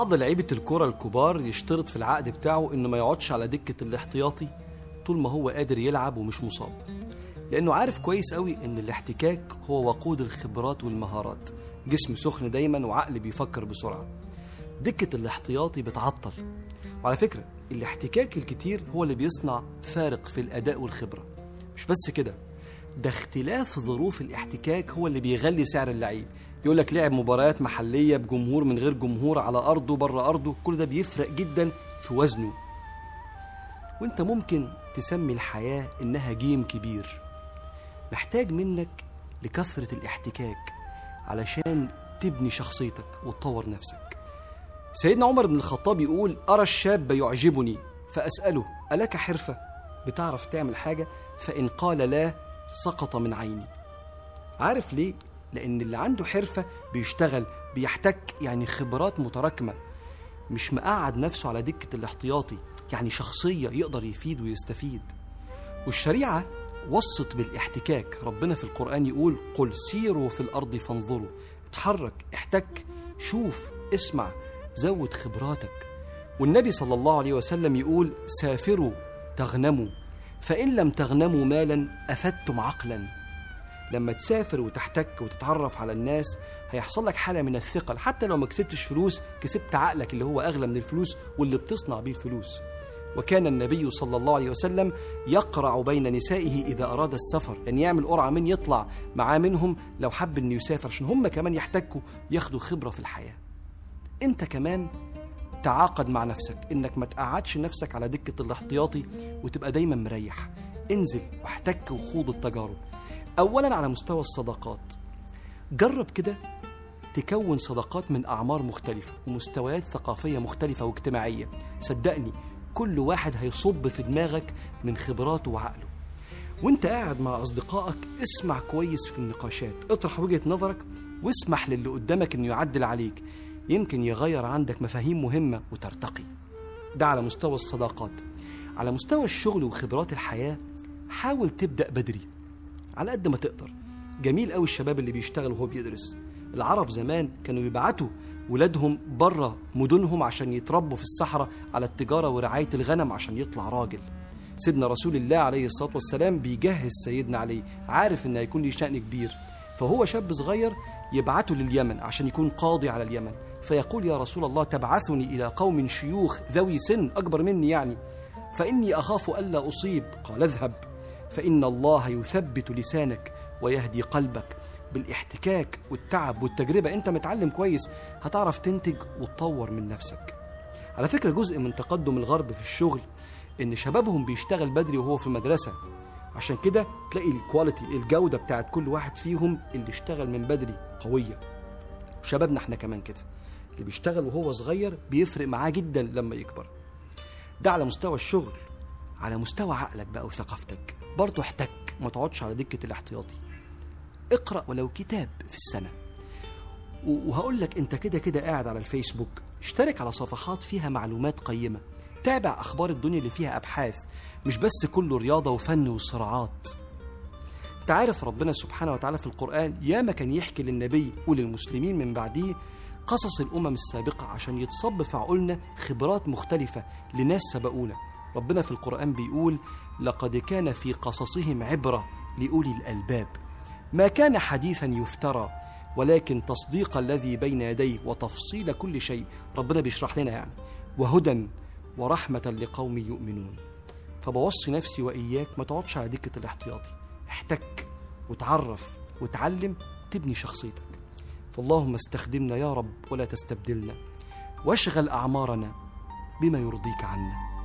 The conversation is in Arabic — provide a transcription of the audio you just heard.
بعض لعيبة الكرة الكبار يشترط في العقد بتاعه إنه ما يقعدش على دكة الاحتياطي طول ما هو قادر يلعب ومش مصاب. لأنه عارف كويس قوي إن الاحتكاك هو وقود الخبرات والمهارات. جسم سخن دايما وعقل بيفكر بسرعة. دكة الاحتياطي بتعطل. وعلى فكرة الاحتكاك الكتير هو اللي بيصنع فارق في الأداء والخبرة. مش بس كده. ده اختلاف ظروف الاحتكاك هو اللي بيغلي سعر اللعيب. يقول لك لعب مباريات محلية بجمهور من غير جمهور على أرضه بره أرضه كل ده بيفرق جدا في وزنه. وأنت ممكن تسمي الحياة إنها جيم كبير. محتاج منك لكثرة الاحتكاك علشان تبني شخصيتك وتطور نفسك. سيدنا عمر بن الخطاب يقول أرى الشاب يعجبني فأسأله ألك حرفة؟ بتعرف تعمل حاجة؟ فإن قال لا سقط من عيني. عارف ليه؟ لأن اللي عنده حرفة بيشتغل بيحتك يعني خبرات متراكمة. مش مقعد نفسه على دكة الاحتياطي يعني شخصية يقدر يفيد ويستفيد. والشريعة وصت بالاحتكاك. ربنا في القرآن يقول قل سيروا في الأرض فانظروا. اتحرك احتك شوف اسمع زود خبراتك. والنبي صلى الله عليه وسلم يقول سافروا تغنموا. فإن لم تغنموا مالا أفدتم عقلا. لما تسافر وتحتك وتتعرف على الناس هيحصل لك حالة من الثقل. حتى لو ما كسبتش فلوس كسبت عقلك اللي هو أغلى من الفلوس واللي بتصنع بيه الفلوس وكان النبي صلى الله عليه وسلم يقرع بين نسائه إذا أراد السفر يعني يعمل قرعة من يطلع معاه منهم لو حب إنه يسافر عشان هم كمان يحتكوا ياخدوا خبرة في الحياة. أنت كمان تعاقد مع نفسك إنك ما تقعدش نفسك على دكة الاحتياطي وتبقى دايما مريح. انزل واحتك وخوض التجارب. أولا على مستوى الصداقات. جرب كده تكون صداقات من أعمار مختلفة ومستويات ثقافية مختلفة واجتماعية. صدقني كل واحد هيصب في دماغك من خبراته وعقله. وانت قاعد مع أصدقائك اسمع كويس في النقاشات. اطرح وجهة نظرك واسمح للي قدامك إنه يعدل عليك. يمكن يغير عندك مفاهيم مهمة وترتقي. ده على مستوى الصداقات. على مستوى الشغل وخبرات الحياة حاول تبدأ بدري. على قد ما تقدر. جميل قوي الشباب اللي بيشتغل وهو بيدرس. العرب زمان كانوا يبعتوا ولادهم بره مدنهم عشان يتربوا في الصحراء على التجارة ورعاية الغنم عشان يطلع راجل. سيدنا رسول الله عليه الصلاة والسلام بيجهز سيدنا علي. عارف إن هيكون ليه شأن كبير. فهو شاب صغير يبعته لليمن عشان يكون قاضي على اليمن. فيقول يا رسول الله تبعثني إلى قوم شيوخ ذوي سن أكبر مني يعني. فإني أخاف ألا أصيب. قال اذهب. فإن الله يثبت لسانك ويهدي قلبك بالإحتكاك والتعب والتجربة. أنت متعلم كويس هتعرف تنتج وتطور من نفسك. على فكرة جزء من تقدم الغرب في الشغل إن شبابهم بيشتغل بدري وهو في المدرسة. عشان كده تلاقي الكواليتي الجودة بتاعت كل واحد فيهم اللي اشتغل من بدري قوية. وشبابنا إحنا كمان كده. اللي بيشتغل وهو صغير بيفرق معاه جدا لما يكبر. ده على مستوى الشغل على مستوى عقلك بقى وثقافتك. برضه احتك ما تقعدش على دكة الاحتياطي. اقرأ ولو كتاب في السنة. وهقول لك انت كده كده قاعد على الفيسبوك اشترك على صفحات فيها معلومات قيمة. تابع أخبار الدنيا اللي فيها أبحاث مش بس كله رياضة وفن وصراعات. انت عارف ربنا سبحانه وتعالى في القرآن ياما كان يحكي للنبي وللمسلمين من بعديه قصص الأمم السابقة عشان يتصب في عقولنا خبرات مختلفة لناس سبقونا. ربنا في القرآن بيقول لقد كان في قصصهم عبرة لأولي الألباب. ما كان حديثا يفترى ولكن تصديق الذي بين يديه وتفصيل كل شيء ربنا بيشرح لنا يعني وهدى ورحمة لقوم يؤمنون. فبوصي نفسي وإياك ما تقعدش على دكة الاحتياطي. احتك وتعرف وتعلم تبني شخصيتك. فاللهم استخدمنا يا رب ولا تستبدلنا واشغل أعمارنا بما يرضيك عنا.